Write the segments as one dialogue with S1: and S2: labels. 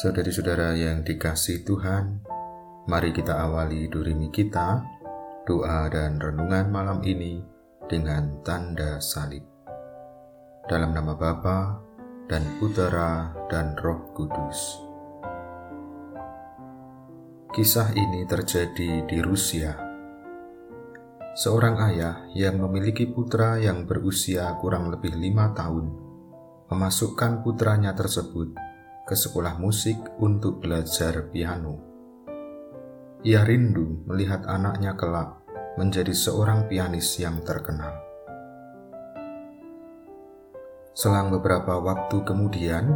S1: Saudari-saudara yang dikasih Tuhan, mari kita awali durimi kita, doa dan renungan malam ini dengan tanda salib. Dalam nama Bapa dan Putera dan Roh Kudus. Kisah ini terjadi di Rusia. Seorang ayah yang memiliki putra yang berusia kurang lebih lima tahun memasukkan putranya tersebut ke sekolah musik untuk belajar piano. Ia rindu melihat anaknya kelak menjadi seorang pianis yang terkenal. Selang beberapa waktu kemudian,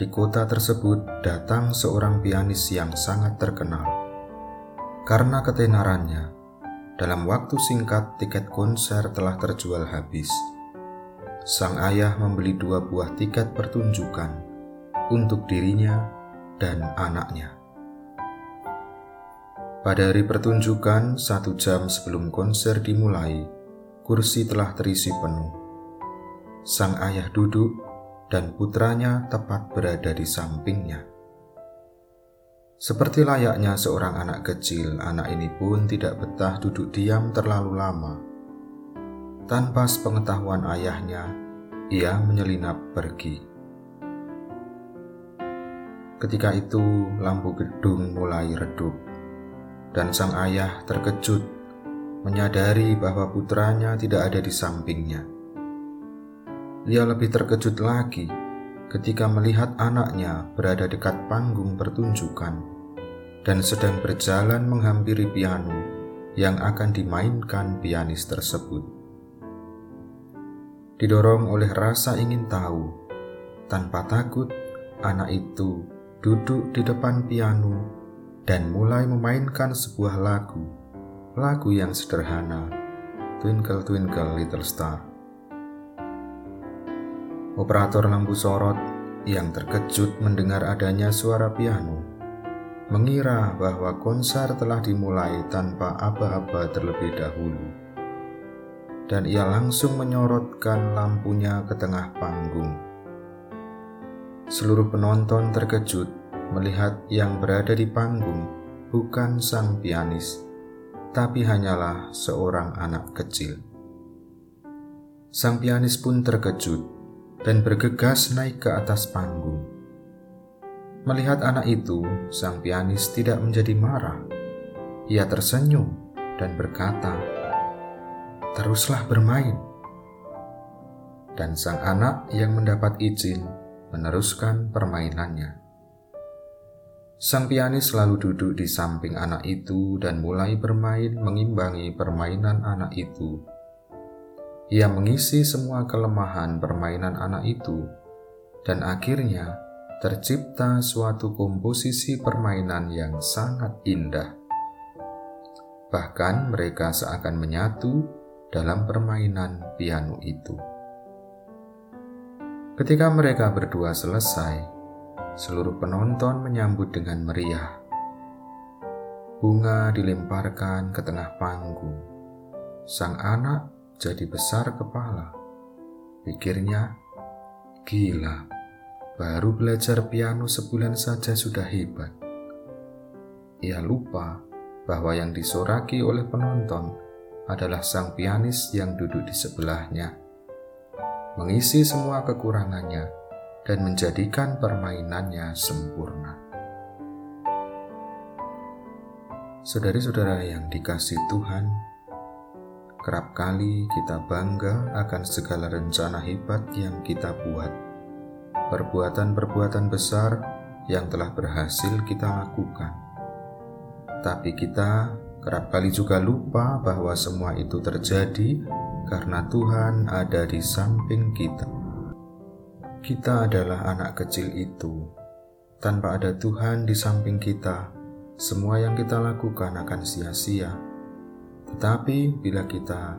S1: di kota tersebut datang seorang pianis yang sangat terkenal. Karena ketenarannya, dalam waktu singkat tiket konser telah terjual habis. Sang ayah membeli dua buah tiket pertunjukan untuk dirinya dan anaknya. Pada hari pertunjukan, satu jam sebelum konser dimulai, kursi telah terisi penuh. Sang ayah duduk dan putranya tepat berada di sampingnya. Seperti layaknya seorang anak kecil, anak ini pun tidak betah duduk diam terlalu lama. Tanpa sepengetahuan ayahnya, ia menyelinap pergi. Ketika itu, lampu gedung mulai redup, dan sang ayah terkejut menyadari bahwa putranya tidak ada di sampingnya. Ia lebih terkejut lagi ketika melihat anaknya berada dekat panggung pertunjukan dan sedang berjalan menghampiri piano yang akan dimainkan pianis tersebut. Didorong oleh rasa ingin tahu, tanpa takut, anak itu duduk di depan piano dan mulai memainkan sebuah lagu, lagu yang sederhana, Twinkle Twinkle Little Star. Operator lampu sorot yang terkejut mendengar adanya suara piano, mengira bahwa konser telah dimulai tanpa aba-aba terlebih dahulu. Dan ia langsung menyorotkan lampunya ke tengah panggung Seluruh penonton terkejut melihat yang berada di panggung bukan sang pianis, tapi hanyalah seorang anak kecil. Sang pianis pun terkejut dan bergegas naik ke atas panggung. Melihat anak itu, sang pianis tidak menjadi marah. Ia tersenyum dan berkata, "Teruslah bermain." Dan sang anak yang mendapat izin meneruskan permainannya. Sang pianis selalu duduk di samping anak itu dan mulai bermain mengimbangi permainan anak itu. Ia mengisi semua kelemahan permainan anak itu, dan akhirnya tercipta suatu komposisi permainan yang sangat indah. Bahkan mereka seakan menyatu dalam permainan piano itu. Ketika mereka berdua selesai, seluruh penonton menyambut dengan meriah. Bunga dilemparkan ke tengah panggung. Sang anak jadi besar kepala. Pikirnya, gila, baru belajar piano sebulan saja sudah hebat. Ia lupa bahwa yang disoraki oleh penonton adalah sang pianis yang duduk di sebelahnya mengisi semua kekurangannya, dan menjadikan permainannya sempurna. Saudari-saudara yang dikasih Tuhan, kerap kali kita bangga akan segala rencana hebat yang kita buat, perbuatan-perbuatan besar yang telah berhasil kita lakukan. Tapi kita kerap kali juga lupa bahwa semua itu terjadi karena Tuhan ada di samping kita. Kita adalah anak kecil itu. Tanpa ada Tuhan di samping kita, semua yang kita lakukan akan sia-sia. Tetapi bila kita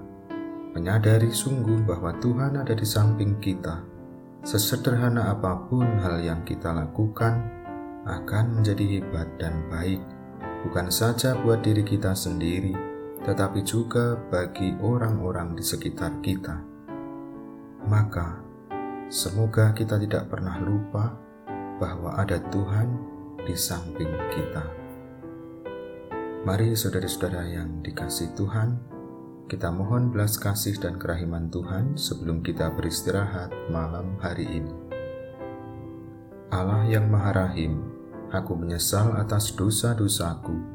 S1: menyadari sungguh bahwa Tuhan ada di samping kita, sesederhana apa pun hal yang kita lakukan akan menjadi hebat dan baik, bukan saja buat diri kita sendiri tetapi juga bagi orang-orang di sekitar kita. Maka, semoga kita tidak pernah lupa bahwa ada Tuhan di samping kita. Mari saudara-saudara yang dikasih Tuhan, kita mohon belas kasih dan kerahiman Tuhan sebelum kita beristirahat malam hari ini. Allah yang Maha Rahim, aku menyesal atas dosa-dosaku.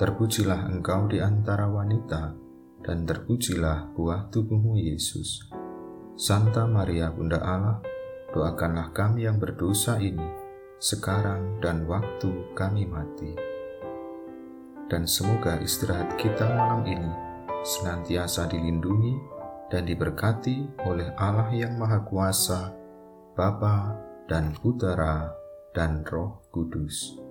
S1: Terpujilah engkau di antara wanita, dan terpujilah buah tubuhmu Yesus. Santa Maria Bunda Allah, doakanlah kami yang berdosa ini, sekarang dan waktu kami mati dan semoga istirahat kita malam ini senantiasa dilindungi dan diberkati oleh Allah yang Maha Kuasa, Bapa dan Putera dan Roh Kudus.